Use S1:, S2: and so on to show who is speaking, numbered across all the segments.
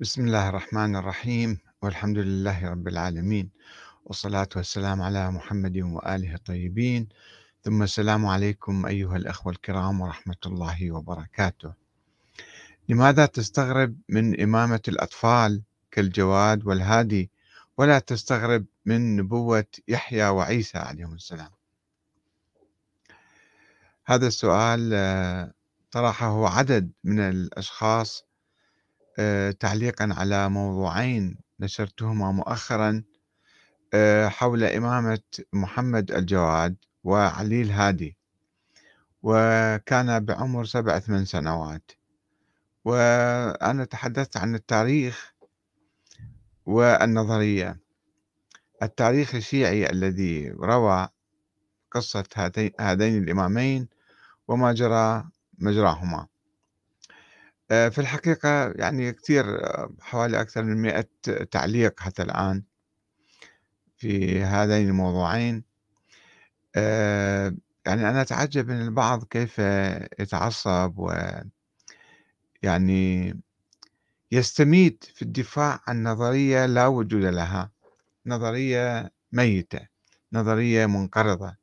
S1: بسم الله الرحمن الرحيم والحمد لله رب العالمين والصلاة والسلام على محمد وآله الطيبين. ثم السلام عليكم أيها الأخوة الكرام ورحمة الله وبركاته. لماذا تستغرب من إمامة الأطفال كالجواد والهادي ولا تستغرب من نبوة يحيى وعيسى عليهم السلام؟ هذا السؤال آه، طرحه عدد من الأشخاص تعليقا على موضوعين نشرتهما مؤخرا آه، حول إمامة محمد الجواد وعلي الهادي وكان بعمر سبع ثمان سنوات. وأنا تحدثت عن التاريخ والنظرية. التاريخ الشيعي الذي روى قصة هذين الإمامين وما جرى مجراهما. آه، في الحقيقة يعني كثير آه، حوالي أكثر من مئة تعليق حتى الآن في هذين الموضوعين. آه، يعني أنا أتعجب من البعض كيف يتعصب و يعني يستميت في الدفاع عن نظرية لا وجود لها نظرية ميتة نظرية منقرضة.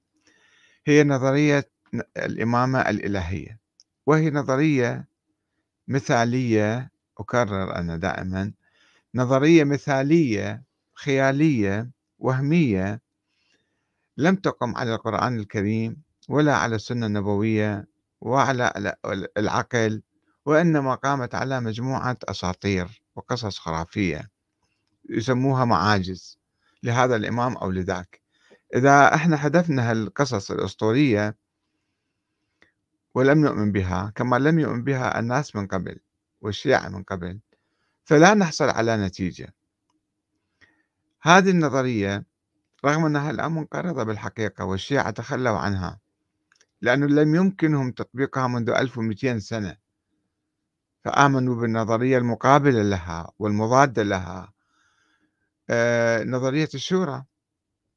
S1: هي نظرية الإمامة الإلهية وهي نظرية مثالية أكرر أنا دائما نظرية مثالية خيالية وهمية لم تقم على القرآن الكريم ولا على السنة النبوية وعلى العقل وإنما قامت على مجموعة أساطير وقصص خرافية يسموها معاجز لهذا الإمام أو لذاك. إذا إحنا حذفنا هالقصص الأسطورية ولم نؤمن بها كما لم يؤمن بها الناس من قبل والشيعة من قبل. فلا نحصل على نتيجة. هذه النظرية رغم أنها الآن منقرضة بالحقيقة والشيعة تخلوا عنها لأنه لم يمكنهم تطبيقها منذ 1200 سنة. فآمنوا بالنظرية المقابلة لها والمضادة لها. آه نظرية الشورى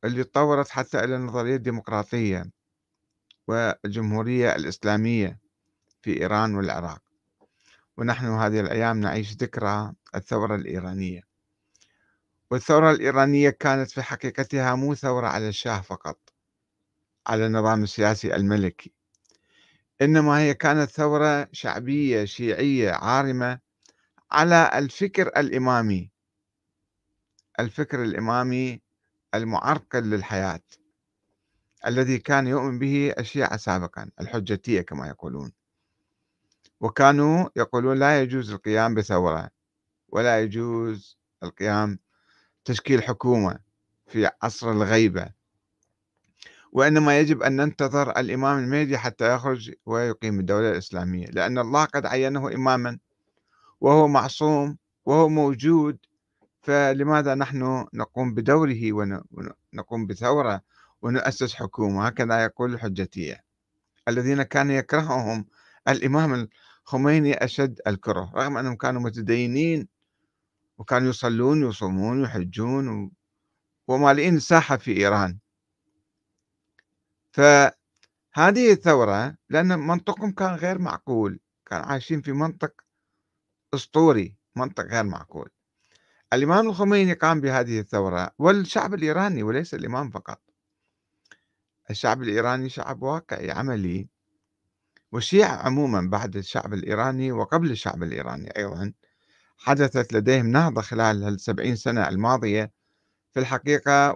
S1: اللي تطورت حتى إلى النظرية الديمقراطية والجمهورية الإسلامية في إيران والعراق. ونحن هذه الأيام نعيش ذكرى الثورة الإيرانية. والثورة الإيرانية كانت في حقيقتها مو ثورة على الشاه فقط على النظام السياسي الملكي. إنما هي كانت ثورة شعبية شيعية عارمة على الفكر الإمامي الفكر الإمامي المعرقل للحياة. الذي كان يؤمن به الشيعة سابقا الحجتية كما يقولون. وكانوا يقولون لا يجوز القيام بثورة ولا يجوز القيام تشكيل حكومة في عصر الغيبة. وإنما يجب أن ننتظر الإمام المهدي حتى يخرج ويقيم الدولة الإسلامية لأن الله قد عينه إماما وهو معصوم وهو موجود. فلماذا نحن نقوم بدوره ونقوم بثورة؟ ونؤسس حكومة هكذا يقول الحجتية الذين كان يكرههم الإمام الخميني أشد الكره رغم أنهم كانوا متدينين وكانوا يصلون ويصومون ويحجون ومالئين الساحة في إيران. فهذه الثورة لأن منطقهم كان غير معقول كان عايشين في منطق أسطوري منطق غير معقول. الإمام الخميني قام بهذه الثورة والشعب الإيراني وليس الإمام فقط. الشعب الإيراني شعب واقعي عملي. والشيعة عموما بعد الشعب الإيراني وقبل الشعب الإيراني أيضا حدثت لديهم نهضة خلال السبعين سنة الماضية في الحقيقة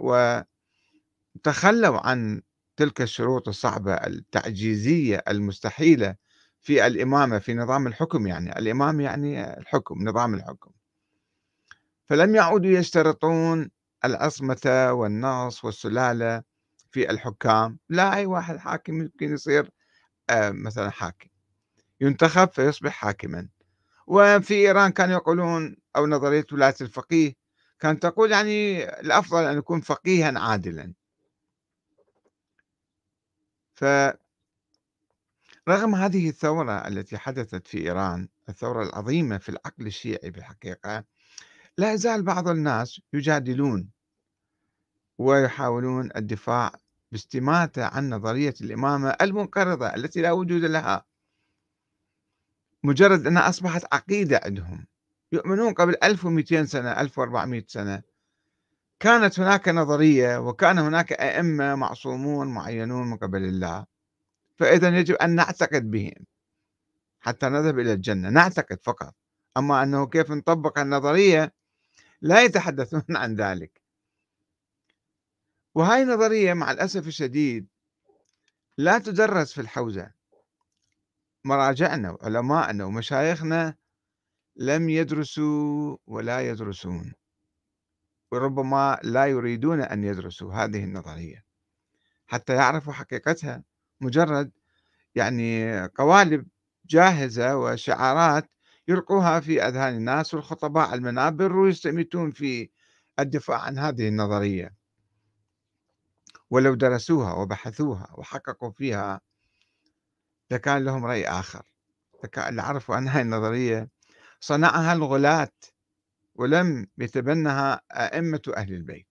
S1: وتخلوا عن تلك الشروط الصعبة التعجيزية المستحيلة في الإمامة في نظام الحكم يعني. الإمام يعني الحكم نظام الحكم. فلم يعودوا يشترطون العصمة والنص والسلالة في الحكام لا أي واحد حاكم يمكن يصير آه، مثلا حاكم ينتخب فيصبح حاكما. وفي إيران كانوا يقولون أو نظرية ولاية الفقيه كانت تقول يعني الأفضل أن يكون فقيها عادلا. ف رغم هذه الثورة التي حدثت في إيران الثورة العظيمة في العقل الشيعي بالحقيقة لا يزال بعض الناس يجادلون ويحاولون الدفاع باستماتة عن نظرية الإمامة المنقرضة التي لا وجود لها. مجرد أنها أصبحت عقيدة عندهم. يؤمنون قبل 1200 سنة 1400 سنة. كانت هناك نظرية وكان هناك أئمة معصومون معينون من قبل الله. فإذا يجب أن نعتقد بهم حتى نذهب إلى الجنة. نعتقد فقط. أما أنه كيف نطبق النظرية لا يتحدثون عن ذلك. وهاي النظرية مع الأسف الشديد لا تدرس في الحوزة. مراجعنا وعلماءنا ومشايخنا لم يدرسوا ولا يدرسون وربما لا يريدون أن يدرسوا هذه النظرية حتى يعرفوا حقيقتها مجرد يعني قوالب جاهزة وشعارات يلقوها في أذهان الناس والخطباء المنابر ويستميتون في الدفاع عن هذه النظرية. ولو درسوها وبحثوها وحققوا فيها لكان لهم رأي آخر. لكان عرفوا أن هذه النظرية صنعها الغلاة ولم يتبنها أئمة أهل البيت.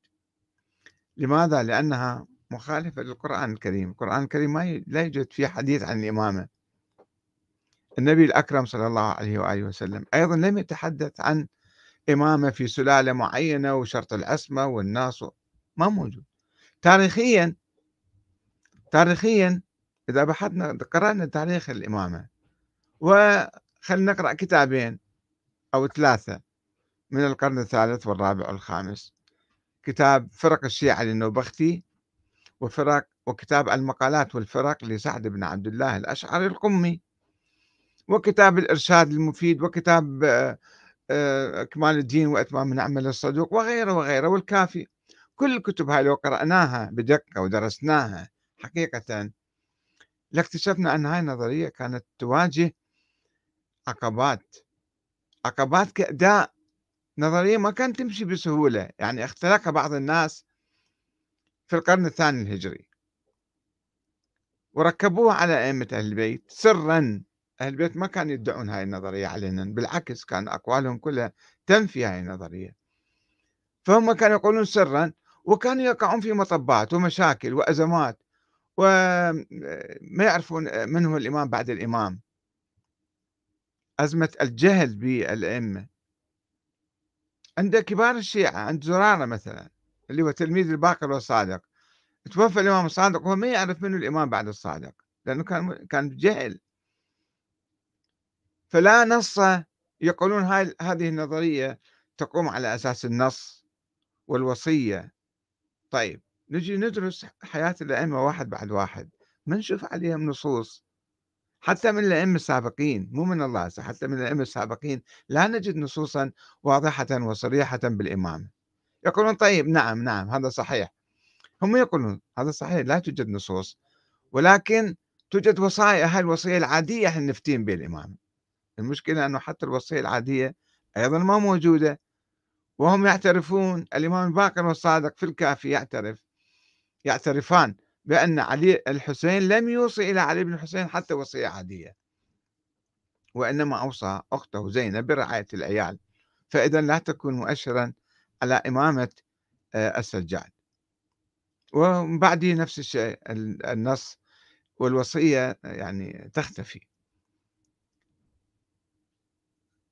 S1: لماذا؟ لأنها مخالفة للقرآن الكريم. القرآن الكريم ما لا يوجد فيه حديث عن الإمامة. النبي الأكرم صلى الله عليه وآله وسلم أيضا لم يتحدث عن إمامة في سلالة معينة وشرط العصمة والناس ما موجود. تاريخيا تاريخيا إذا بحثنا قرأنا تاريخ الإمامة. وخلنا نقرأ كتابين أو ثلاثة من القرن الثالث والرابع والخامس. كتاب فرق الشيعة للنوبختي وفرق وكتاب المقالات والفرق لسعد بن عبد الله الأشعري القمي. وكتاب الإرشاد المفيد وكتاب آه، آه، كمال الدين وإتمام نعمل الصدوق وغيره وغيره والكافي. كل الكتب هاي لو قرأناها بدقة ودرسناها حقيقة لاكتشفنا أن هاي النظرية كانت تواجه عقبات عقبات كأداء نظرية ما كانت تمشي بسهولة يعني اخترقها بعض الناس في القرن الثاني الهجري. وركبوها على أئمة أهل البيت سرا. أهل البيت ما كانوا يدعون هاي النظرية علينا بالعكس كان أقوالهم كلها تنفي هاي النظرية. فهم كانوا يقولون سرا وكانوا يقعون في مطبات ومشاكل وأزمات وما يعرفون من هو الإمام بعد الإمام. أزمة الجهل بالأئمة. عند كبار الشيعة عند زرارة مثلا اللي هو تلميذ الباقر والصادق توفى الإمام الصادق وهو ما يعرف منه الإمام بعد الصادق لأنه كان كان جهل. فلا نص يقولون هاي هذه النظرية تقوم على أساس النص والوصية. طيب نجي ندرس حياة الأئمة واحد بعد واحد ما نشوف عليهم نصوص؟ حتى من الأئمة السابقين مو من الله حتى من الأئمة السابقين لا نجد نصوصا واضحة وصريحة بالإمامة يقولون طيب نعم نعم هذا صحيح. هم يقولون هذا صحيح لا توجد نصوص ولكن توجد وصايا هاي الوصية العادية إحنا نفتين بالإمامة المشكلة أنه حتى الوصية العادية أيضا ما موجودة وهم يعترفون الإمام الباقر والصادق في الكافي يعترف يعترفان بأن علي الحسين لم يوصي إلى علي بن الحسين حتى وصية عادية. وإنما أوصى أخته زينب برعاية العيال. فإذا لا تكون مؤشرا على إمامة آه، السجاد. ومن بعده نفس الشيء النص والوصية يعني تختفي.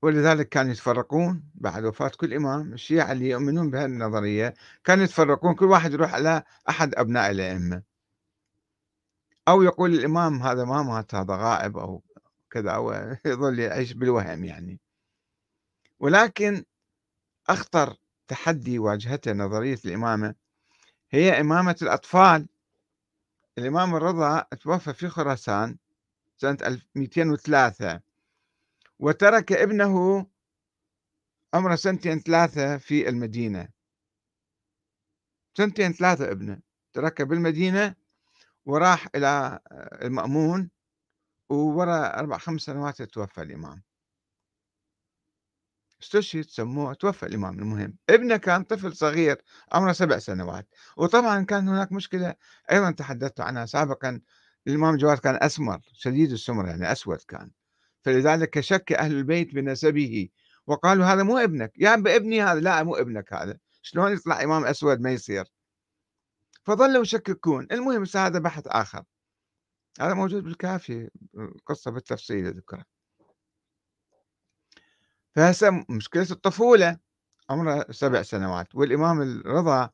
S1: ولذلك كانوا يتفرقون بعد وفاة كل إمام الشيعة اللي يؤمنون بهذه النظرية كانوا يتفرقون كل واحد يروح على أحد أبناء الأئمة. أو يقول الإمام هذا ما مات هذا غائب أو كذا أو يظل يعيش بالوهم يعني. ولكن أخطر تحدي واجهته نظرية الإمامة هي إمامة الأطفال. الإمام الرضا توفى في خراسان سنة 1203 وترك ابنه عمره سنتين ثلاثة في المدينة. سنتين ثلاثة ابنه. تركه بالمدينة وراح إلى المأمون وورا أربع خمس سنوات توفى الإمام. استشهد سموه توفى الإمام. المهم ابنه كان طفل صغير عمره سبع سنوات. وطبعا كان هناك مشكلة أيضا تحدثت عنها سابقا. الإمام جواد كان أسمر شديد السمر يعني أسود كان. فلذلك شك أهل البيت بنسبه. وقالوا هذا مو ابنك. يا ابني هذا. لا مو ابنك هذا. شلون يطلع إمام أسود ما يصير؟ فظلوا يشككون. المهم هذا بحث آخر. هذا موجود بالكافي. قصة بالتفصيل ذكرها فهسه مشكلة الطفولة. عمره سبع سنوات. والإمام الرضا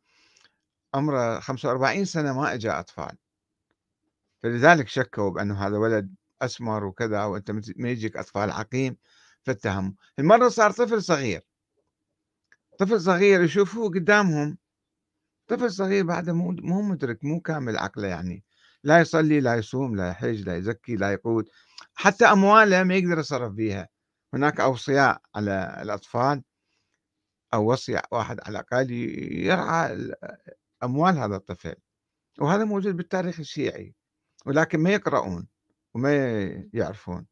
S1: عمره 45 سنة ما إجا أطفال. فلذلك شكوا بأنه هذا ولد أسمر وكذا وأنت ما يجيك أطفال عقيم فاتهموا المرة صار طفل صغير. طفل صغير يشوفوه قدامهم. طفل صغير بعده مو مو مدرك مو كامل عقله يعني. لا يصلي لا يصوم لا يحج لا يزكي لا يقود. حتى أمواله ما يقدر يصرف بيها. هناك أوصياء على الأطفال أو وصي واحد على الأقل يرعى أموال هذا الطفل. وهذا موجود بالتاريخ الشيعي. ولكن ما يقرؤون. وما يعرفون.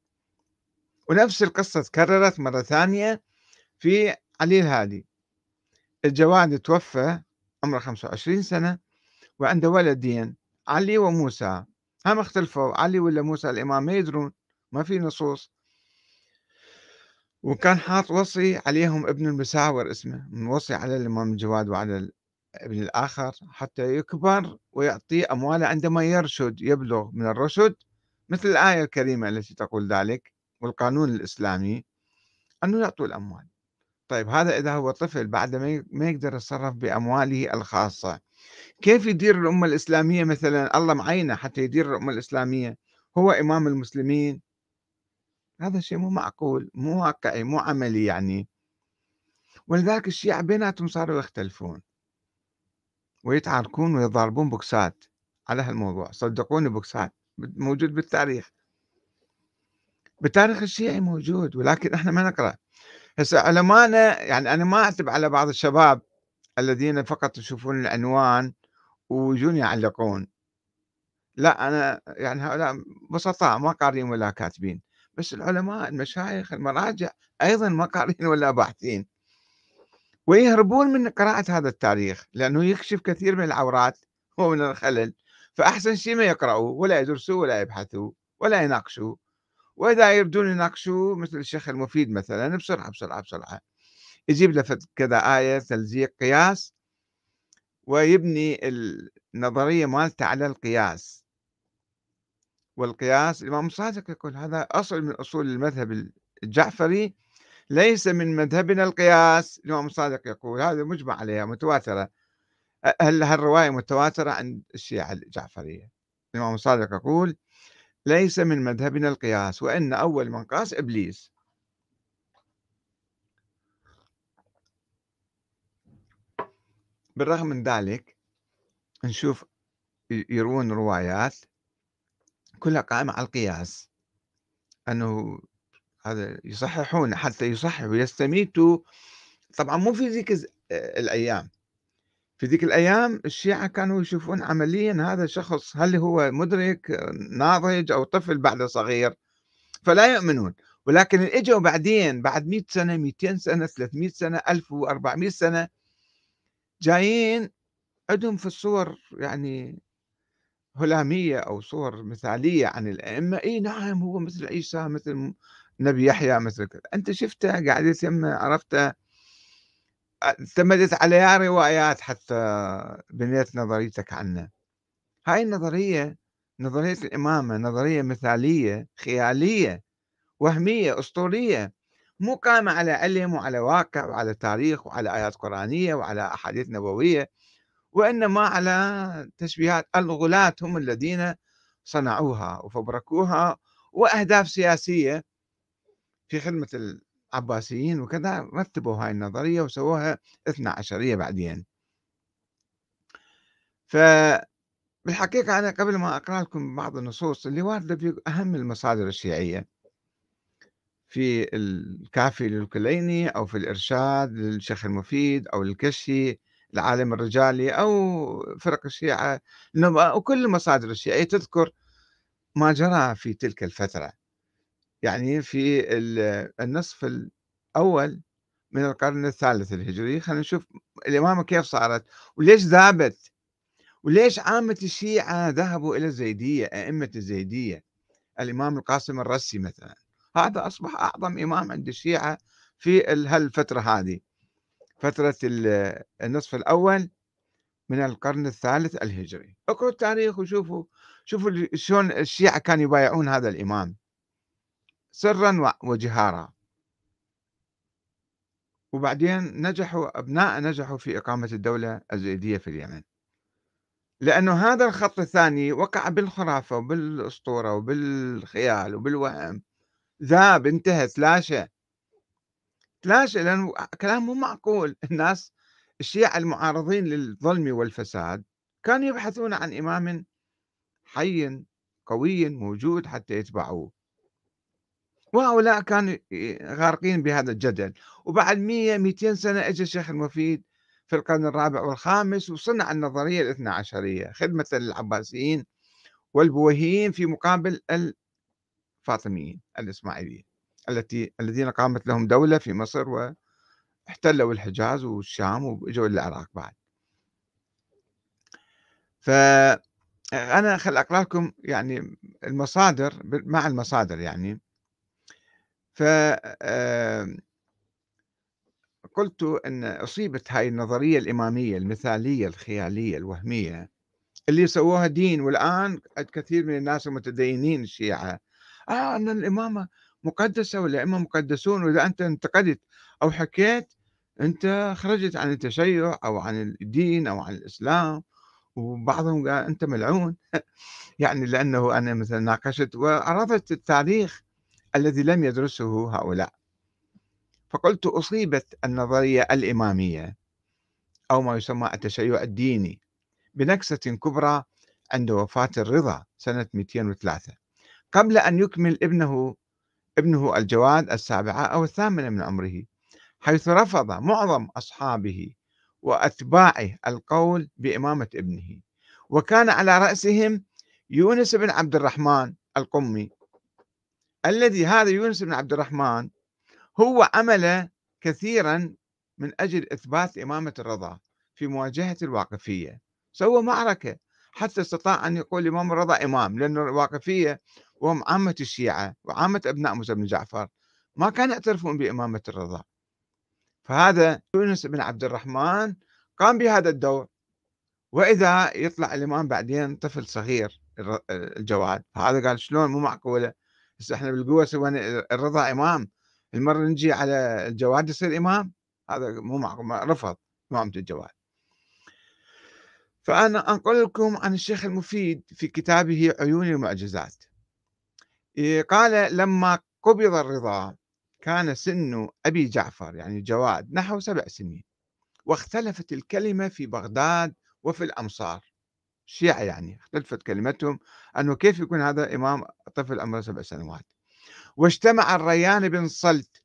S1: ونفس القصة تكررت مرة ثانية في علي الهادي. الجواد توفى عمره 25 سنة وعنده ولدين علي وموسى. هم اختلفوا علي ولا موسى الإمام ما يدرون ما في نصوص. وكان حاط وصي عليهم ابن المساور اسمه موصي على الإمام الجواد وعلى ابن الآخر حتى يكبر ويعطيه أمواله عندما يرشد يبلغ من الرشد. مثل الآية الكريمة التي تقول ذلك والقانون الإسلامي أنه يعطوا الأموال. طيب هذا إذا هو طفل بعد ما يقدر يتصرف بأمواله الخاصة كيف يدير الأمة الإسلامية مثلا؟ الله معينه حتى يدير الأمة الإسلامية هو إمام المسلمين؟ هذا شيء مو معقول مو واقعي مو عملي يعني. ولذلك الشيعة بيناتهم صاروا يختلفون ويتعاركون ويضاربون بوكسات على هالموضوع صدقوني بوكسات. موجود بالتاريخ. بالتاريخ الشيعي موجود ولكن إحنا ما نقرأ. هسه علمانا يعني أنا ما أعتب على بعض الشباب الذين فقط يشوفون العنوان ويجون يعلقون. لا أنا يعني هؤلاء بسطاء ما قارين ولا كاتبين. بس العلماء المشايخ المراجع أيضا ما قارين ولا باحثين. ويهربون من قراءة هذا التاريخ لأنه يكشف كثير من العورات ومن الخلل. فأحسن شيء ما يقرأوا ولا يدرسوا ولا يبحثوا ولا يناقشوا. وإذا يريدون يناقشوا مثل الشيخ المفيد مثلا بسرعة بسرعة بسرعة. يجيب له كذا آية تلزيق قياس ويبني النظرية مالته على القياس. والقياس الإمام الصادق يقول هذا أصل من أصول المذهب الجعفري ليس من مذهبنا القياس. الإمام الصادق يقول هذا مجمع عليها متواترة. هل هالرواية متواترة عند الشيعة الجعفرية؟ الإمام الصادق يقول ليس من مذهبنا القياس وإن أول من قاس إبليس. بالرغم من ذلك نشوف يروون روايات كلها قائمة على القياس. أنه هذا يصححون حتى يصححوا ويستميتوا طبعا مو في ذيك الأيام. في ذيك الأيام الشيعة كانوا يشوفون عمليا هذا الشخص هل هو مدرك ناضج أو طفل بعد صغير؟ فلا يؤمنون. ولكن إجوا بعدين بعد 100 سنة 200 سنة 300 سنة 1400 سنة جايين عندهم في الصور يعني هلامية أو صور مثالية عن الأئمة. إي نعم هو مثل عيسى مثل نبي يحيى مثل كذا. أنت شفته قاعد يتم عرفته اعتمدت على روايات حتى بنيت نظريتك عنه هاي النظرية نظرية الإمامة نظرية مثالية خيالية وهمية أسطورية. مو قائمة على علم وعلى واقع وعلى تاريخ وعلى آيات قرآنية وعلى أحاديث نبوية وإنما على تشبيهات الغلاة هم الذين صنعوها وفبركوها وأهداف سياسية في خدمة العباسيين وكذا رتبوا هاي النظرية وسووها اثنا عشرية بعدين. فبالحقيقة أنا قبل ما أقرأ لكم بعض النصوص اللي واردة في أهم المصادر الشيعية. في الكافي للكليني أو في الإرشاد للشيخ المفيد أو الكشي العالم الرجالي أو فرق الشيعة وكل المصادر الشيعية تذكر ما جرى في تلك الفترة. يعني في النصف الأول من القرن الثالث الهجري خلينا نشوف الإمامة كيف صارت وليش ذابت وليش عامة الشيعة ذهبوا إلى الزيدية أئمة الزيدية؟ الإمام القاسم الرسي مثلا. هذا أصبح أعظم إمام عند الشيعة في هالفترة هذه. فترة النصف الأول من القرن الثالث الهجري. اقرأوا التاريخ وشوفوا شوفوا شلون الشيعة كانوا يبايعون هذا الإمام. سرا وجهارا. وبعدين نجحوا أبناء نجحوا في إقامة الدولة الزيدية في اليمن. لأنه هذا الخط الثاني وقع بالخرافة وبالأسطورة وبالخيال وبالوهم. ذاب انتهى تلاشى. تلاشى لأنه كلام مو معقول. الناس الشيعة المعارضين للظلم والفساد كانوا يبحثون عن إمام حي قوي موجود حتى يتبعوه. وهؤلاء كانوا غارقين بهذا الجدل. وبعد 100 200 سنة اجى الشيخ المفيد في القرن الرابع والخامس وصنع النظرية الاثنى عشرية خدمة للعباسيين والبويهيين في مقابل الفاطميين الإسماعيليين التي الذين قامت لهم دولة في مصر واحتلوا الحجاز والشام وإجوا العراق بعد. فأنا خل أقرأ لكم يعني المصادر مع المصادر يعني. ف قلت أن أصيبت هاي النظرية الإمامية المثالية الخيالية الوهمية اللي سووها دين والآن كثير من الناس المتدينين الشيعة. آه أن الإمامة مقدسة والأئمة مقدسون وإذا أنت انتقدت أو حكيت أنت خرجت عن التشيع أو عن الدين أو عن الإسلام وبعضهم قال أنت ملعون. يعني لأنه أنا مثلا ناقشت وعرضت التاريخ الذي لم يدرسه هؤلاء. فقلت أصيبت النظرية الإمامية أو ما يسمى التشيع الديني بنكسة كبرى عند وفاة الرضا سنة 203 قبل أن يكمل ابنه ابنه الجواد السابعة أو الثامنة من عمره حيث رفض معظم أصحابه وأتباعه القول بإمامة ابنه. وكان على رأسهم يونس بن عبد الرحمن القمي الذي هذا يونس بن عبد الرحمن هو عمل كثيرا من أجل إثبات إمامة الرضا في مواجهة الواقفية. سوى معركة حتى استطاع أن يقول الإمام الرضا إمام لأن الواقفية وهم عامة الشيعة وعامة أبناء موسى بن جعفر ما كانوا يعترفون بإمامة الرضا. فهذا يونس بن عبد الرحمن قام بهذا الدور. وإذا يطلع الإمام بعدين طفل صغير الجواد هذا قال شلون؟ مو معقولة. بس إحنا بالقوة سوينا الرضا إمام. المرة نجي على الجواد يصير إمام هذا مو معقول رفض إمامة الجواد. فأنا أنقل لكم عن الشيخ المفيد في كتابه عيون المعجزات. قال لما قبض الرضا كان سن أبي جعفر يعني جواد نحو سبع سنين واختلفت الكلمة في بغداد وفي الأمصار. الشيعة يعني اختلفت كلمتهم. أنه كيف يكون هذا إمام طفل عمره سبع سنوات واجتمع الريان بن صلت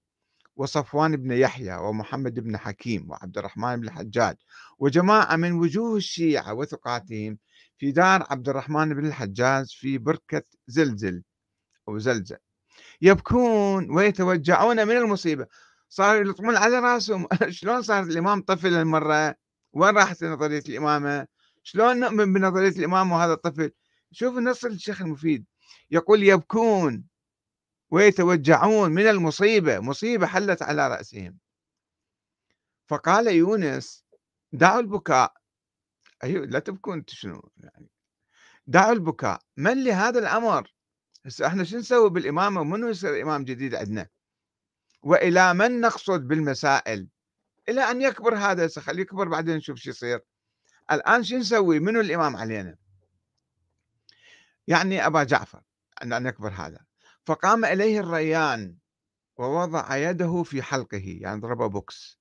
S1: وصفوان بن يحيى ومحمد بن حكيم وعبد الرحمن بن الحجاج وجماعة من وجوه الشيعة وثقاتهم في دار عبد الرحمن بن الحجاج في بركة زلزل أو زلزل. يبكون ويتوجعون من المصيبة. صاروا يلطمون على رأسهم. شلون صار الإمام طفل المرة؟ وين راحت نظرية الإمامة؟ شلون نؤمن بنظرية الإمامة وهذا الطفل؟ شوف النص الشيخ المفيد. يقول يبكون ويتوجعون من المصيبة مصيبة حلت على رأسهم. فقال يونس دعوا البكاء. أيوة لا تبكون شنو يعني؟ دعوا البكاء. من لهذا الأمر؟ هسه إحنا شو نسوي بالإمامة؟ ومنو يصير إمام جديد عندنا؟ وإلى من نقصد بالمسائل؟ إلى أن يكبر هذا خليه يكبر بعدين نشوف شو يصير. الآن شو نسوي؟ منو الإمام علينا؟ يعني أبا جعفر. أن يكبر هذا. فقام إليه الريان ووضع يده في حلقه يعني ضربه بوكس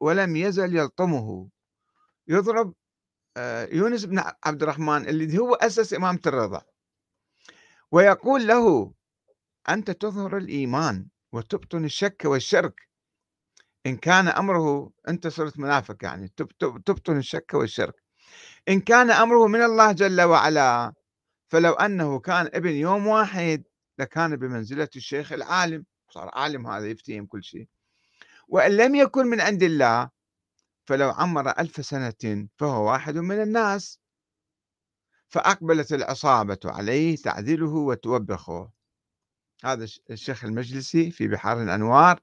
S1: ولم يزل يلطمه. يضرب آه، يونس بن عبد الرحمن اللي هو أسس إمامة الرضا. ويقول له أنت تظهر الإيمان وتبطن الشك والشرك. إن كان أمره أنت صرت منافق يعني تبطن الشك والشرك. إن كان أمره من الله جل وعلا فلو أنه كان ابن يوم واحد لكان بمنزلة الشيخ العالم. صار عالم هذا يفتهم كل شيء. وإن لم يكن من عند الله فلو عمر ألف سنة فهو واحد من الناس. فأقبلت العصابة عليه تعذله وتوبخه. هذا الشيخ المجلسي في بحار الأنوار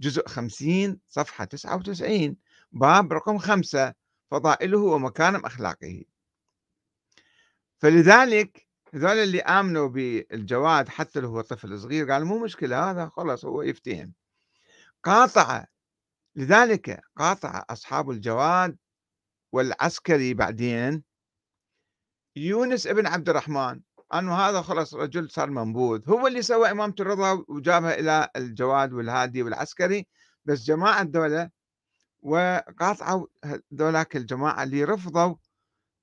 S1: جزء 50 صفحة 99 باب رقم خمسة فضائله ومكارم أخلاقه. فلذلك هذول اللي آمنوا بالجواد حتى لو هو طفل صغير قال مو مشكلة هذا خلاص هو يفتهم. قاطع لذلك قاطع أصحاب الجواد والعسكري بعدين يونس ابن عبد الرحمن أنه هذا خلص رجل صار منبوذ هو اللي سوى إمامة الرضا وجابها إلى الجواد والهادي والعسكري بس جماعة دولة وقاطعوا ذولاك الجماعة اللي رفضوا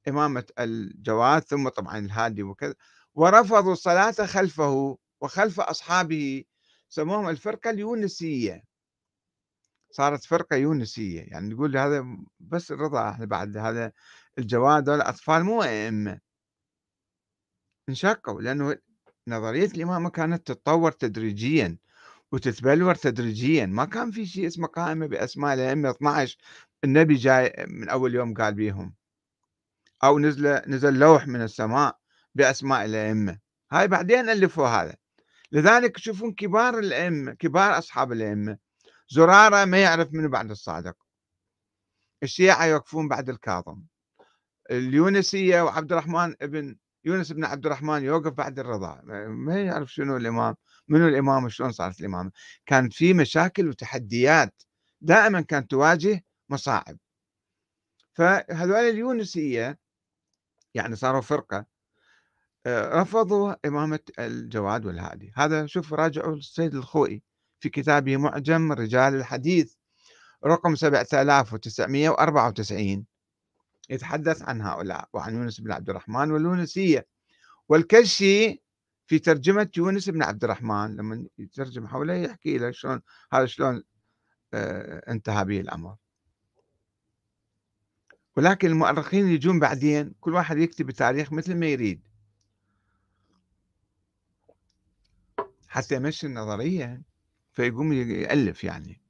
S1: إمامة الجواد ثم طبعا الهادي وكذا ورفضوا الصلاة خلفه وخلف أصحابه سموهم الفرقة اليونسية. صارت فرقة يونسية يعني نقول هذا بس الرضا إحنا بعد هذا الجواد والأطفال مو أئمة. انشقوا لأنه نظرية الإمامة كانت تتطور تدريجيا وتتبلور تدريجيا. ما كان في شيء اسمه قائمة بأسماء الأئمة 12 النبي جاي من أول يوم قال بيهم. أو نزل نزل لوح من السماء بأسماء الأئمة. هاي بعدين ألفوا هذا. لذلك تشوفون كبار الأئمة كبار أصحاب الأئمة. زرارة ما يعرف منه بعد الصادق. الشيعة يوقفون بعد الكاظم. اليونسية وعبد الرحمن ابن يونس بن عبد الرحمن يوقف بعد الرضا. ما يعرف شنو الإمام منو الإمام وشلون صارت الإمامة. كان في مشاكل وتحديات. دائما كانت تواجه مصاعب. فهذول اليونسية يعني صاروا فرقة آه، رفضوا إمامة الجواد والهادي. هذا شوف راجعوا السيد الخوئي في كتابه معجم رجال الحديث رقم 7994 يتحدث عن هؤلاء وعن يونس بن عبد الرحمن واليونسية. والكشي في ترجمة يونس بن عبد الرحمن لما يترجم حوله يحكي له شلون هذا شلون آه، انتهى به الأمر. ولكن المؤرخين يجون بعدين كل واحد يكتب التاريخ مثل ما يريد. حتى يمشي النظرية فيقوم يألف يعني.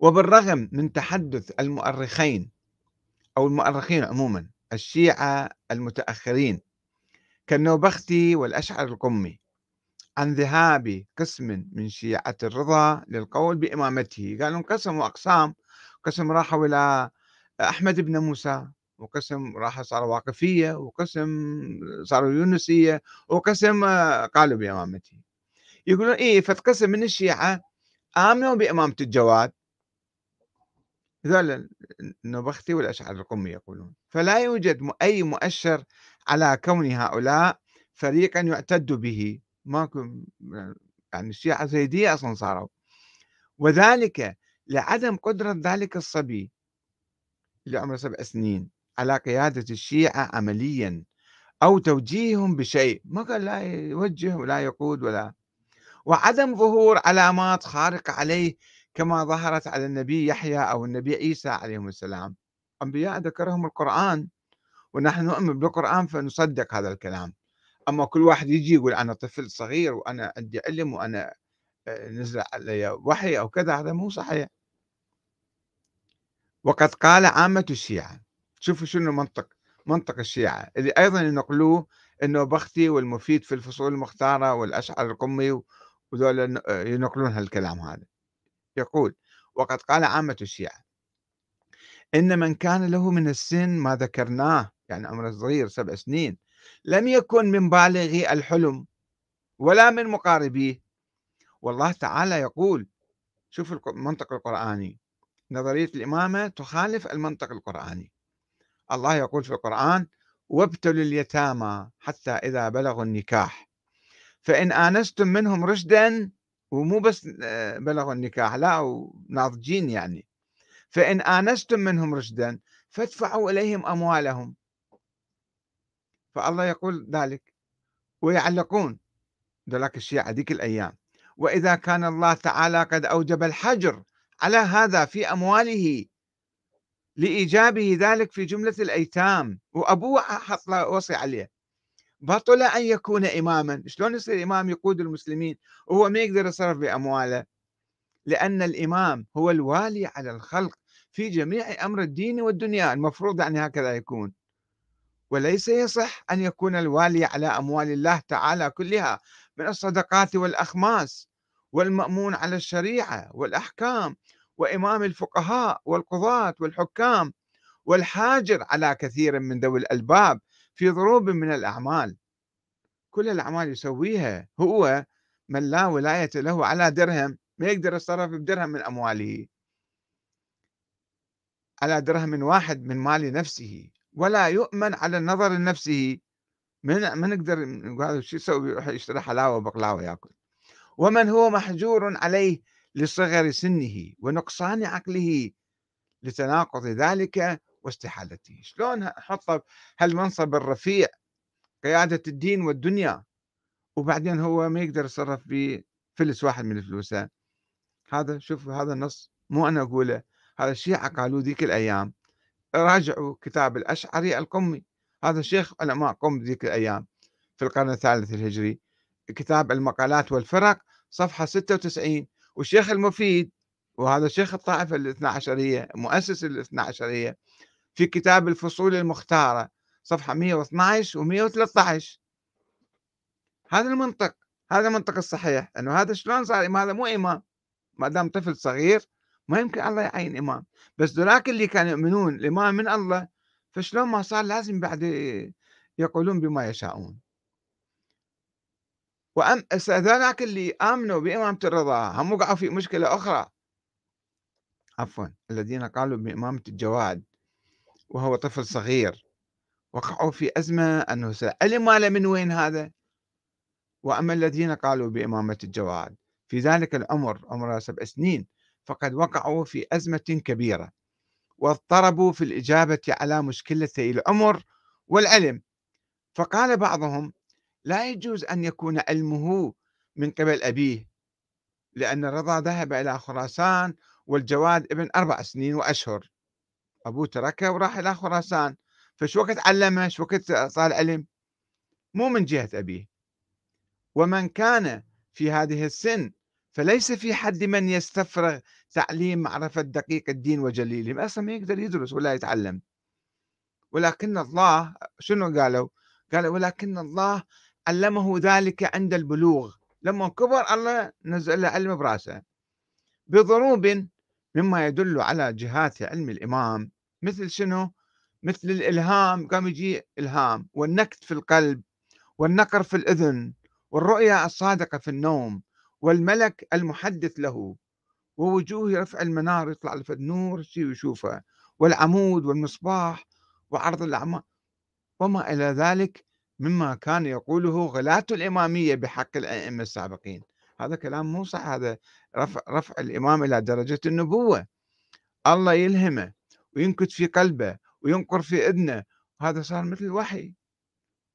S1: وبالرغم من تحدث المؤرخين أو المؤرخين عموما الشيعة المتأخرين كالنوبختي والأشعر القمي عن ذهاب قسم من شيعة الرضا للقول بإمامته. قالوا انقسموا أقسام قسم راحوا إلى أحمد بن موسى وقسم راح صاروا واقفية وقسم صاروا يونسية وقسم قالوا بإمامته يقولون إيه فتقسم من الشيعة آمنوا بإمامة الجواد. هذول النبختي والأشعر القمي يقولون. فلا يوجد أي مؤشر على كون هؤلاء فريقا يعتد به. ماكو يعني الشيعة زيدية أصلا صاروا. وذلك لعدم قدرة ذلك الصبي. اللي عمره سبع سنين على قيادة الشيعة عمليا أو توجيههم بشيء ما قال لا يوجه ولا يقود ولا. وعدم ظهور علامات خارقة عليه كما ظهرت على النبي يحيى أو النبي عيسى عليهم السلام. أنبياء ذكرهم القرآن ونحن نؤمن بالقرآن فنصدق هذا الكلام. أما كل واحد يجي يقول أنا طفل صغير وأنا عندي علم وأنا آه، نزل علي وحي أو كذا هذا مو صحيح. وقد قال عامة الشيعة. شوفوا شنو منطق منطق الشيعة اللي أيضا ينقلوه أنه بختي والمفيد في الفصول المختارة والأشعر القمي وذول ينقلون هالكلام هذا. يقول وقد قال عامة الشيعة إن من كان له من السن ما ذكرناه يعني عمره صغير سبع سنين لم يكن من بالغي الحلم ولا من مقاربيه. والله تعالى يقول شوف المنطق القرآني نظرية الإمامة تخالف المنطق القرآني. الله يقول في القرآن وابتلوا اليتامى حتى إذا بلغوا النكاح. فإن آنستم منهم رشدا ومو بس آه، بلغوا النكاح لا وناضجين يعني. فإن آنستم منهم رشدا فادفعوا إليهم أموالهم. فالله يقول ذلك. ويعلقون ذلك الشيعة ذيك الأيام. وإذا كان الله تعالى قد أوجب الحجر على هذا في أمواله لإيجابه ذلك في جملة الأيتام. وأبوه حط وصي عليه. بطل أن يكون إماما. شلون يصير إمام يقود المسلمين وهو ما يقدر يصرف بأمواله؟ لأن الإمام هو الوالي على الخلق في جميع أمر الدين والدنيا. المفروض يعني هكذا يكون. وليس يصح أن يكون الوالي على أموال الله تعالى كلها من الصدقات والأخماس والمأمون على الشريعة والأحكام. وإمام الفقهاء والقضاة والحكام والحاجر على كثير من ذوي الألباب في ضروب من الأعمال. كل الأعمال يسويها هو من لا ولاية له على درهم ما يقدر يتصرف بدرهم من أمواله. على درهم واحد من مال نفسه ولا يؤمن على النظر لنفسه. من ما نقدر شو يسوي؟ يروح يشتري حلاوة وبقلاوة ياكل. ومن هو محجور عليه؟ لصغر سنه ونقصان عقله لتناقض ذلك واستحالته. شلون حطه هالمنصب الرفيع قيادة الدين والدنيا وبعدين هو ما يقدر يتصرف بفلس واحد من فلوسه. هذا شوف هذا النص مو أنا أقوله هذا الشيعة قالوا ذيك الأيام. راجعوا كتاب الأشعري القمي. هذا شيخ علماء قم ذيك الأيام في القرن الثالث الهجري. كتاب المقالات والفرق صفحة 96 والشيخ المفيد وهذا شيخ الطائفة الاثنى عشرية مؤسس الاثنى عشرية في كتاب الفصول المختارة صفحة 112 و 113 هذا المنطق هذا المنطق الصحيح إنه هذا شلون صار هذا مو إمام. ما دام طفل صغير ما يمكن الله يعين إمام. بس ذولاك اللي كانوا يؤمنون الإمام من الله فشلون ما صار لازم بعد يقولون بما يشاءون. وأم ذولاك اللي آمنوا بإمامة الرضا هم وقعوا في مشكلة أخرى. عفوا الذين قالوا بإمامة الجواد وهو طفل صغير وقعوا في أزمة أنه سأل ماله من وين هذا. وأما الذين قالوا بإمامة الجواد في ذلك العمر عمره سبع سنين فقد وقعوا في أزمة كبيرة واضطربوا في الإجابة على مشكلتي العمر والعلم. فقال بعضهم لا يجوز أن يكون علمه من قبل أبيه لأن الرضا ذهب إلى خراسان والجواد ابن أربع سنين وأشهر. أبوه تركه وراح إلى خراسان. فشو وقت علمه؟ شو وقت صار علم؟ مو من جهة أبيه. ومن كان في هذه السن فليس في حد من يستفرغ تعليم معرفة دقيق الدين وجليله. أصلا ما يقدر يدرس ولا يتعلم. ولكن الله شنو قالوا؟ قالوا ولكن الله علمه ذلك عند البلوغ. لما كبر الله نزل له علم برأسه. بضروب مما يدل على جهات علم الإمام. مثل شنو؟ مثل الإلهام. قام يجي إلهام. والنكت في القلب. والنقر في الأذن. والرؤيا الصادقة في النوم. والملك المحدث له. ووجوه رفع المنار يطلع له نور شي ويشوفه والعمود والمصباح وعرض الأعمال. وما إلى ذلك مما كان يقوله غلاة الإمامية بحق الأئمة السابقين. هذا كلام مو صح هذا رفع, رفع الإمام إلى درجة النبوة. الله يلهمه وينكت في قلبه وينقر في إذنه هذا صار مثل الوحي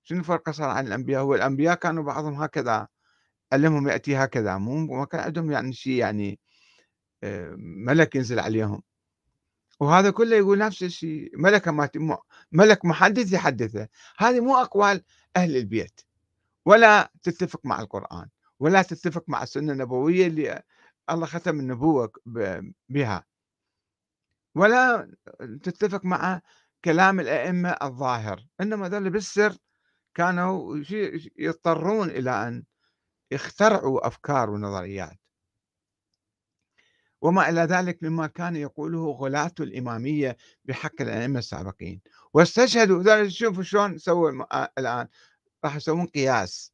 S1: شنو الفرق صار عن الأنبياء؟ هو الأنبياء كانوا بعضهم هكذا علمهم يأتي هكذا مو ما كان عندهم يعني شيء يعني آه، ملك ينزل عليهم. وهذا كله يقول نفس الشيء ملك ما ملك محدث يحدثه. هذه مو أقوال أهل البيت. ولا تتفق مع القرآن ولا تتفق مع السنة النبوية اللي الله ختم النبوة بها. ولا تتفق مع كلام الأئمة الظاهر. إنما ذل بالسر كانوا يضطرون إلى أن يخترعوا أفكار ونظريات. وما إلى ذلك مما كان يقوله غلاة الإمامية بحق الأئمة السابقين. واستشهدوا شوفوا شلون سووا آه، الآن. راح يسوون قياس.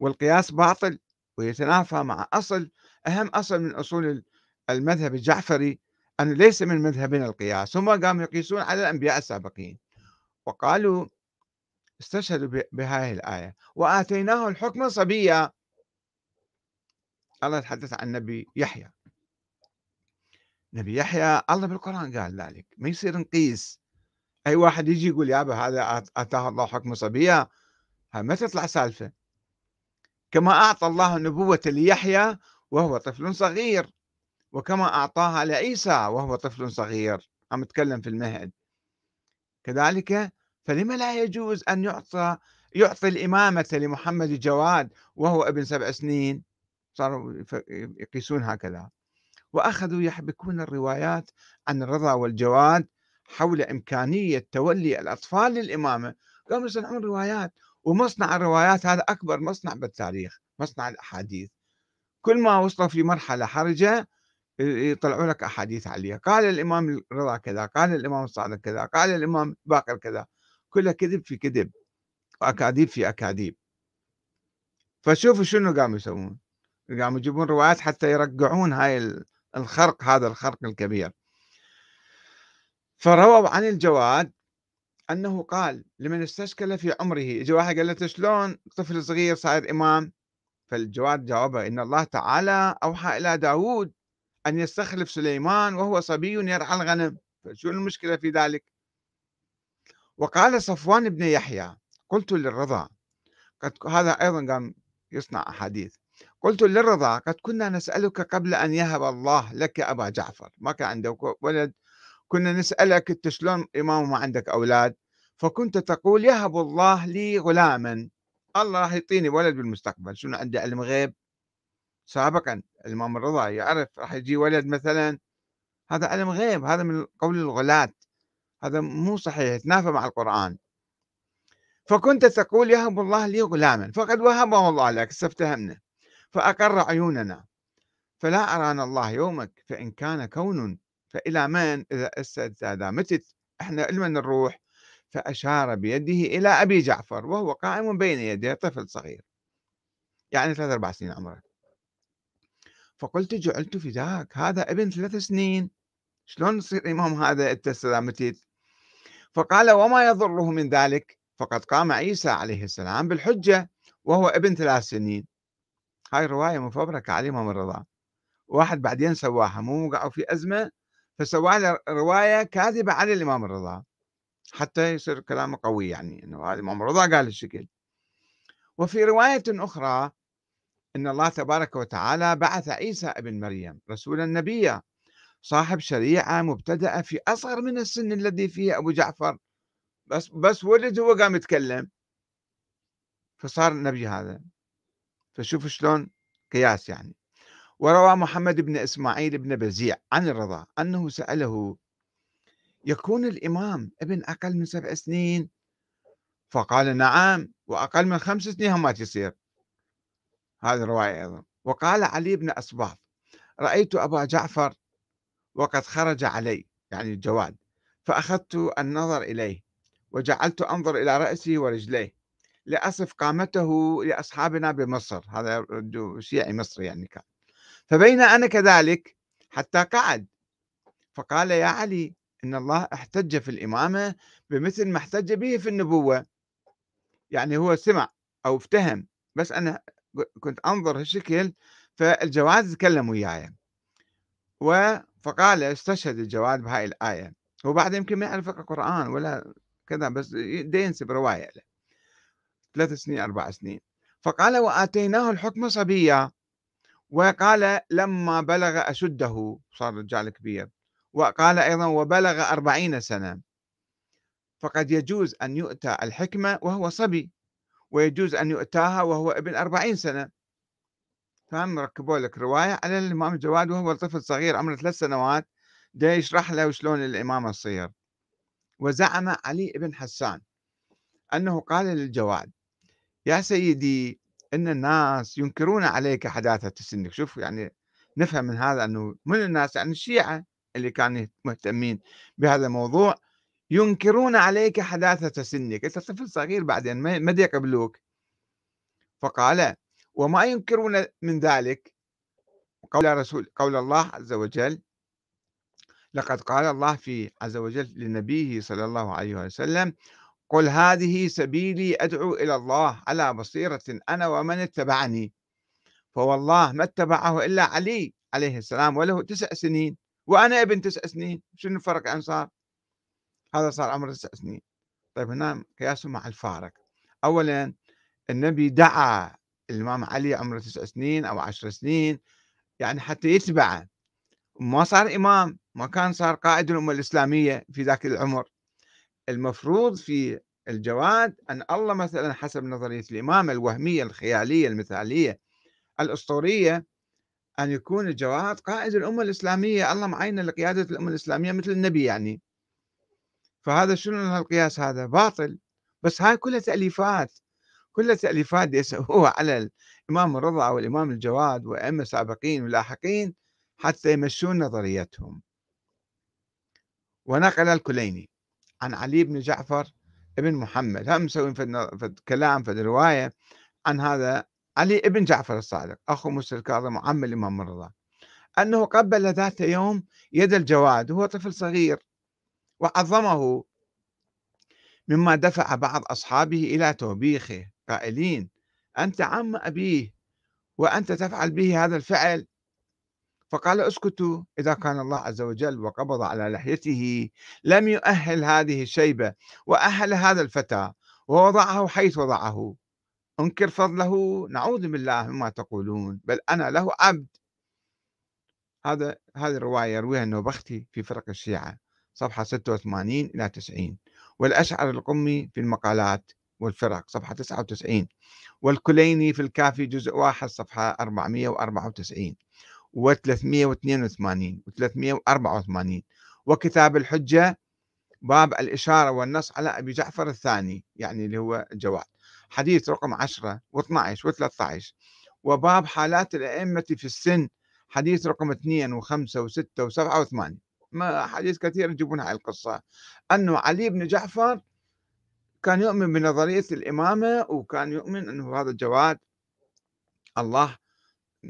S1: والقياس باطل ويتنافى مع أصل. أهم أصل من أصول المذهب الجعفري أنه ليس من مذهبنا القياس. هم قاموا يقيسون على الأنبياء السابقين. وقالوا استشهدوا بهذه الآية. وآتيناه الحكم صبيا. الله يتحدث عن النبي يحيى. نبي يحيى الله بالقرآن قال ذلك. ما يصير نقيس. أي واحد يجي يقول يابا هذا آتاه الله حكم صبية ما تطلع سالفة. كما أعطى الله النبوة ليحيى وهو طفل صغير وكما أعطاها لعيسى وهو طفل صغير. عم نتكلم في المهد. كذلك فلما لا يجوز أن يعطى يعطي الإمامة لمحمد جواد وهو ابن سبع سنين؟ صاروا يقيسون هكذا. وأخذوا يحبكون الروايات عن الرضا والجواد حول إمكانية تولي الأطفال للإمامة. قاموا يصنعون روايات ومصنع الروايات هذا أكبر مصنع بالتاريخ مصنع الأحاديث. كل ما وصلوا في مرحلة حرجة يطلعوا لك أحاديث عليها. قال الإمام الرضا كذا قال الإمام الصادق كذا قال الإمام باقر كذا. كلها كذب في كذب وأكاذيب في أكاذيب. فشوفوا شنو قاموا يسوون. قاموا يجيبون روايات حتى يرقعون هاي الخرق هذا الخرق الكبير. فرووا عن الجواد أنه قال لمن استشكل في عمره اجى واحد قال له شلون؟ طفل صغير صاير إمام. فالجواد جاوبه إن الله تعالى أوحى إلى داود أن يستخلف سليمان وهو صبي يرعى الغنم. فشو المشكلة في ذلك؟ وقال صفوان بن يحيى قلت للرضا قد هذا أيضا قام يصنع أحاديث. قلت للرضا قد كنا نسألك قبل أن يهب الله لك أبا جعفر. ما كان عندك ولد. كنا نسألك أنت شلون إمام ما عندك أولاد. فكنت تقول يهب الله لي غلاما. الله راح يعطيني ولد بالمستقبل. شنو عندي؟ علم غيب. سابقا الإمام الرضا يعرف راح يجي ولد مثلا. هذا علم غيب. هذا من قول الغلاة. هذا مو صحيح. يتنافى مع القرآن. فكنت تقول يهب الله لي غلاما. فقد وهبه الله لك. استفتهمنا. فأقر عيوننا. فلا أرانا الله يومك فإن كان كون فإلى من؟ إذا إذا متت إحنا لمن نروح؟ فأشار بيده إلى أبي جعفر وهو قائم بين يديه طفل صغير. يعني ثلاث أربع سنين عمره. فقلت جعلت فداك هذا ابن ثلاث سنين. شلون يصير إمام هذا أنت متت؟ فقال وما يضره من ذلك؟ فقد قام عيسى عليه السلام بالحجة وهو ابن ثلاث سنين. هاي رواية مفبركة على الإمام الرضا واحد بعدين سواها مو وقعوا في أزمة فسوى رواية كاذبة على الإمام الرضا. حتى يصير كلامه قوي يعني إنه هذا الإمام الرضا قال الشكل وفي رواية أخرى إن الله تبارك وتعالى بعث عيسى ابن مريم رسولا نبيا صاحب شريعة مبتدأة في أصغر من السن الذي فيه أبو جعفر. بس بس ولد هو قام يتكلم. فصار نبي هذا. فشوف شلون قياس يعني. وروى محمد بن إسماعيل بن بزيع عن الرضا أنه سأله يكون الإمام ابن أقل من سبع سنين؟ فقال نعم وأقل من خمس سنين هم ما تصير. هذه رواية أيضا. وقال علي بن أصباط رأيت أبا جعفر وقد خرج علي. يعني الجواد. فأخذت النظر إليه وجعلت أنظر إلى رأسه ورجليه. لأصف قامته لأصحابنا بمصر هذا شيعي مصري يعني كان. فبين أنا كذلك حتى قعد. فقال يا علي إن الله احتج في الإمامة بمثل ما احتج به في النبوة. يعني هو سمع أو افتهم. بس أنا كنت أنظر هالشكل فالجواد تكلم وياي. فقال استشهد الجواد بهاي الآية. هو بعد يمكن ما يعرف القرآن ولا كذا بس ينسب رواية له. ثلاث سنين أربع سنين. فقال وآتيناه الحكم صبيا. وقال لما بلغ أشده. صار رجال كبير. وقال أيضا وبلغ أربعين سنة. فقد يجوز أن يؤتى الحكمة وهو صبي ويجوز أن يؤتاها وهو ابن أربعين سنة. فهم ركبوا لك رواية على الإمام الجواد وهو طفل صغير عمره ثلاث سنوات. ده يشرح له شلون الإمامة تصير وزعم علي بن حسان أنه قال للجواد يا سيدي إن الناس ينكرون عليك حداثة سنك شوف يعني نفهم من هذا أنه من الناس؟ يعني الشيعة اللي كانوا مهتمين بهذا الموضوع ينكرون عليك حداثة سنك أنت طفل صغير بعدين ما يقبلوك فقال وما ينكرون من ذلك قول رسول قول الله عز وجل لقد قال الله في عز وجل لنبيه صلى الله عليه وسلم قل هذه سبيلي أدعو إلى الله على بصيرة أنا ومن اتبعني. فوالله ما اتبعه إلا علي عليه السلام وله تسع سنين وأنا ابن تسع سنين. شنو الفرق عن صار هذا صار عمره تسع سنين. طيب هنا قياسه مع الفارق. اولا النبي دعا الإمام علي عمره تسع سنين أو عشر سنين يعني حتى يتبعه. ما صار إمام ما كان صار قائد الأمة الإسلامية في ذاك العمر. المفروض في الجواد أن الله مثلا حسب نظرية الإمامة الوهمية الخيالية المثالية الأسطورية أن يكون الجواد قائد الأمة الإسلامية الله معينه لقيادة الأمة الإسلامية مثل النبي يعني. فهذا شنو هالقياس هذا؟ باطل. بس هاي كلها تأليفات. كلها تأليفات يسووها على الإمام الرضا والإمام الجواد وأئمة سابقين ولاحقين حتى يمشون نظريتهم. ونقل الكليني. عن علي بن جعفر ابن محمد. هم مسوين في كلام في الرواية عن هذا علي ابن جعفر الصادق أخو موسى الكاظم وعم الإمام الرضا أنه قبل ذات يوم يد الجواد وهو طفل صغير وعظمه مما دفع بعض أصحابه إلى توبيخه. قائلين أنت عم أبيه وأنت تفعل به هذا الفعل فقال اسكتوا إذا كان الله عز وجل وقبض على لحيته لم يؤهل هذه الشيبة وأهل هذا الفتى ووضعه حيث وضعه. انكر فضله نعوذ بالله مما تقولون بل أنا له عبد. هذا هذه الرواية يرويها النوبختي في فرق الشيعة صفحة 86 إلى 90 والأشعر القمي في المقالات والفرق صفحة 99 والكليني في الكافي جزء واحد صفحة 494 و382 و384 وكتاب الحجة باب الإشارة والنص على أبي جعفر الثاني يعني اللي هو الجواد حديث رقم 10 و12 و13 وباب حالات الأئمة في السن حديث رقم 2 و5 و6 و7 و8 ما حديث كثير يجيبون هاي القصة. أنه علي بن جعفر كان يؤمن بنظرية الإمامة وكان يؤمن أنه هذا الجواد الله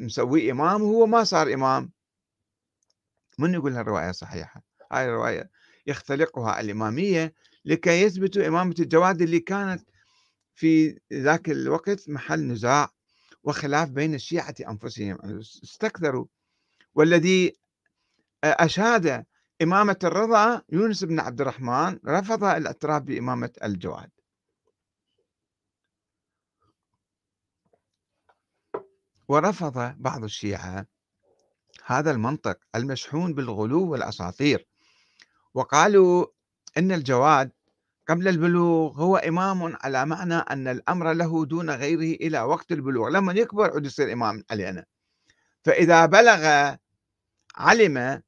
S1: مسويه إمام وهو ما صار إمام. من يقول هالرواية صحيحة؟ هاي الرواية يختلقها الإمامية لكي يثبتوا إمامة الجواد اللي كانت في ذاك الوقت محل نزاع وخلاف بين الشيعة أنفسهم. استكثروا. والذي أشاد إمامة الرضا يونس بن عبد الرحمن رفض الاعتراف بإمامة الجواد. ورفض بعض الشيعة هذا المنطق المشحون بالغلو والأساطير. وقالوا إن الجواد قبل البلوغ هو إمام على معنى أن الأمر له دون غيره إلى وقت البلوغ لما يكبر عود يصير إمام علينا. فإذا بلغ علم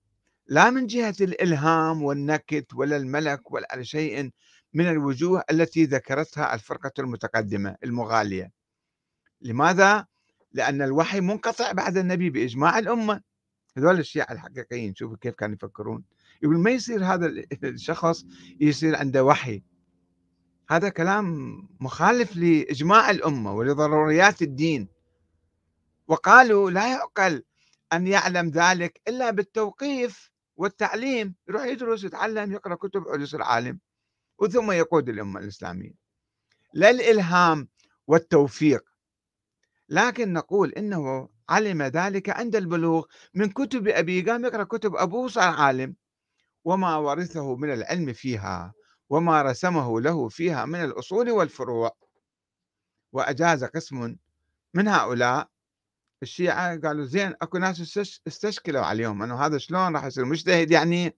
S1: لا من جهة الإلهام والنكت ولا الملك ولا شيء من الوجوه التي ذكرتها الفرقة المتقدمة المغالية. لماذا؟ لأن الوحي منقطع بعد النبي بإجماع الأمة. هذول الشيعة الحقيقيين شوفوا كيف كانوا يفكرون. يقول ما يصير هذا الشخص يصير عنده وحي. هذا كلام مخالف لإجماع الأمة ولضروريات الدين. وقالوا لا يعقل أن يعلم ذلك إلا بالتوقيف والتعليم. يروح يدرس يتعلم يقرأ كتب يصير عالم وثم يقود الأمة الإسلامية. لا الإلهام والتوفيق. لكن نقول إنه علم ذلك عند البلوغ من كتب أبيه قام يقرأ كتب أبوه صار عالم وما ورثه من العلم فيها وما رسمه له فيها من الأصول والفروع. وأجاز قسم من هؤلاء الشيعة قالوا زين أكو ناس استشكلوا عليهم إنه هذا شلون راح يصير مجتهد يعني؟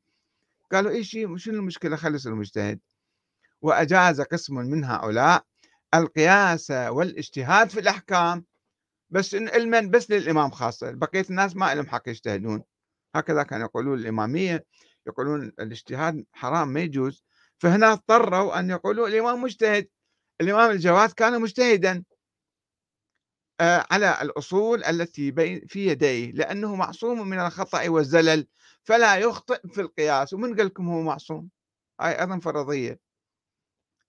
S1: قالوا اي شيء شنو المشكلة؟ خلي يصير مجتهد. وأجاز قسم من هؤلاء القياس والإجتهاد في الأحكام. بس علما بس للإمام خاصة بقية الناس ما لهم حق يجتهدون. هكذا كانوا يقولون الإمامية يقولون الاجتهاد حرام ما يجوز. فهنا اضطروا أن يقولوا الإمام مجتهد. الإمام الجواد كان مجتهدا. آه، على الأصول التي في يديه لأنه معصوم من الخطأ والزلل فلا يخطئ في القياس. ومن قال لكم هو معصوم؟ هاي أيضا فرضية.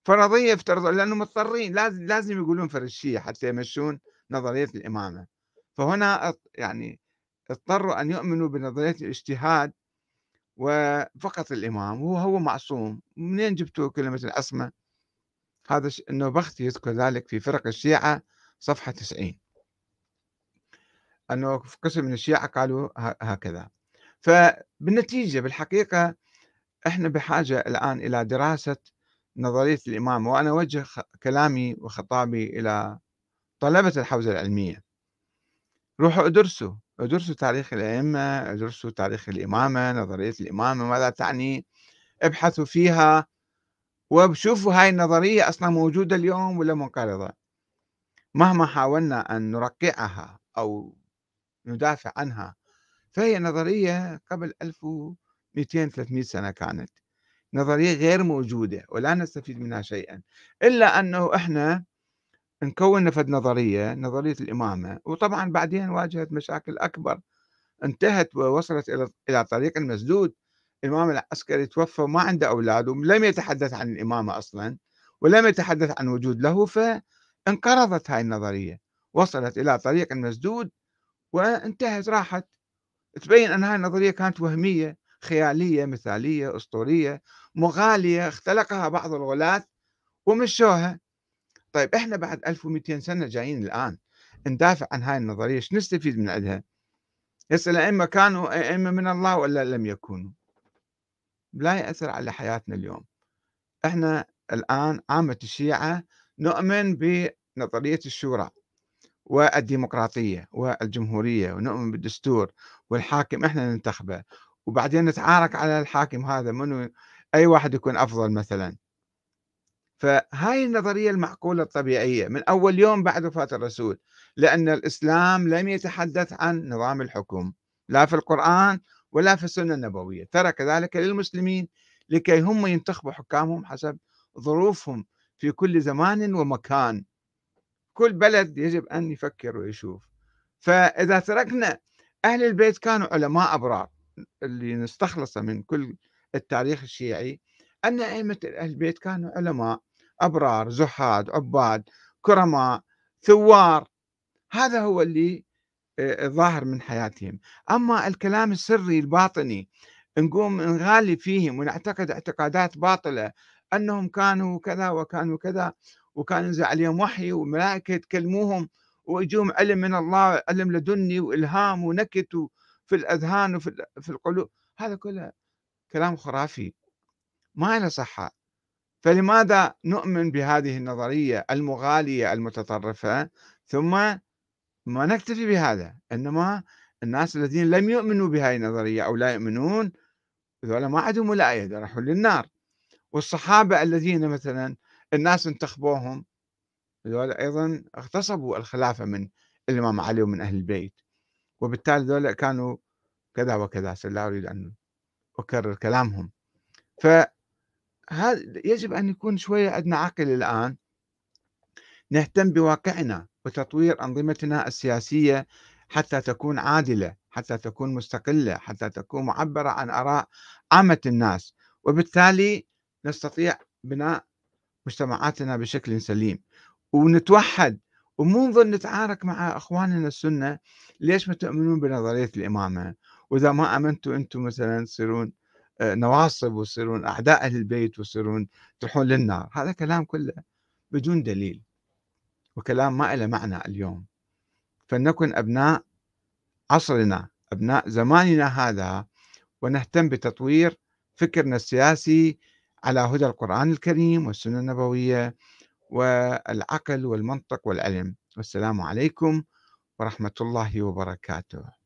S1: فرضية افترضوا لأنه مضطرين لازم لازم يقولون فرشية حتى يمشون. نظرية الإمامة. فهنا يعني اضطروا أن يؤمنوا بنظرية الاجتهاد وفقط الإمام وهو هو معصوم. منين جبتوا كلمة العصمة؟ هذا النوبختي يذكر ذلك في فرق الشيعة صفحة 90 أنه في قسم من الشيعة قالوا هكذا. فبالنتيجة بالحقيقة إحنا بحاجة الآن إلى دراسة نظرية الإمام وأنا أوجه كلامي وخطابي إلى طلبة الحوزة العلمية. روحوا ادرسوا ادرسوا تاريخ الأئمة ادرسوا تاريخ الإمامة نظرية الإمامة ماذا تعني ابحثوا فيها وشوفوا هاي النظرية أصلا موجودة اليوم ولا منقرضة. مهما حاولنا أن نرقعها أو ندافع عنها فهي نظرية قبل 1200 300 سنة كانت. نظرية غير موجودة ولا نستفيد منها شيئا إلا أنه إحنا نكون نفد نظرية نظرية الإمامة. وطبعا بعدين واجهت مشاكل أكبر. انتهت ووصلت إلى طريق مسدود الإمام العسكري توفى وما عنده أولاد ولم يتحدث عن الإمامة أصلا ولم يتحدث عن وجود له ف انقرضت هاي النظرية. وصلت إلى طريق مسدود وانتهت راحت. تبين أن هذه النظرية كانت وهمية خيالية مثالية أسطورية مغالية. اختلقها بعض الغلاة ومشوها. طيب إحنا بعد 1200 سنة جايين الآن ندافع عن هاي النظرية شو نستفيد من عندها؟ هسه الأئمة كانوا أئمة من الله ولا لم يكونوا؟ لا يأثر على حياتنا اليوم. إحنا الآن عامة الشيعة نؤمن بنظرية الشورى والديمقراطية والجمهورية ونؤمن بالدستور والحاكم إحنا ننتخبه. وبعدين نتعارك على الحاكم هذا منو؟ أي واحد يكون أفضل مثلا. فهاي النظرية المعقولة الطبيعية من أول يوم بعد وفاة الرسول لأن الإسلام لم يتحدث عن نظام الحكم لا في القرآن ولا في السنة النبوية. ترك ذلك للمسلمين لكي هم ينتخبوا حكامهم حسب ظروفهم في كل زمان ومكان. كل بلد يجب أن يفكر ويشوف. فإذا تركنا أهل البيت كانوا علماء أبرار اللي نستخلصه من كل التاريخ الشيعي أن أئمة أهل البيت كانوا علماء. أبرار زهاد عباد كرماء ثوار هذا هو اللي ظاهر من حياتهم. أما الكلام السري الباطني نقوم نغالي فيهم ونعتقد اعتقادات باطلة أنهم كانوا كذا وكانوا كذا وكان ينزل عليهم وحي وملائكة يتكلموهم ويجوهم علم من الله علم لدني وإلهام ونكت في الأذهان وفي في القلوب. هذا كله كلام خرافي ما له صحة. فلماذا نؤمن بهذه النظرية المغالية المتطرفة؟ ثم ما نكتفي بهذا إنما الناس الذين لم يؤمنوا بهذه النظرية أو لا يؤمنون ذولا ما عندهم ولاية راحوا للنار. والصحابة الذين مثلا الناس انتخبوهم ذولا أيضا اغتصبوا الخلافة من الإمام علي ومن أهل البيت. وبالتالي ذولا كانوا كذا وكذا لا أريد أن أكرر كلامهم. فهذا يجب أن يكون شوية عندنا عقل الآن. نهتم بواقعنا وتطوير أنظمتنا السياسية حتى تكون عادلة حتى تكون مستقلة حتى تكون معبرة عن آراء عامة الناس. وبالتالي نستطيع بناء مجتمعاتنا بشكل سليم. ونتوحد ومو نظل نتعارك مع إخواننا السنة ليش ما تؤمنون بنظرية الإمامة؟ وإذا ما آمنتوا أنتم مثلا تصيرون نواصب وتصيرون أعداء أهل البيت وتصيرون تروحون للنار. هذا كلام كله بدون دليل وكلام ما له معنى اليوم. فلنكن أبناء عصرنا أبناء زماننا هذا ونهتم بتطوير فكرنا السياسي على هدى القرآن الكريم والسنة النبوية والعقل والمنطق والعلم. والسلام عليكم ورحمة الله وبركاته.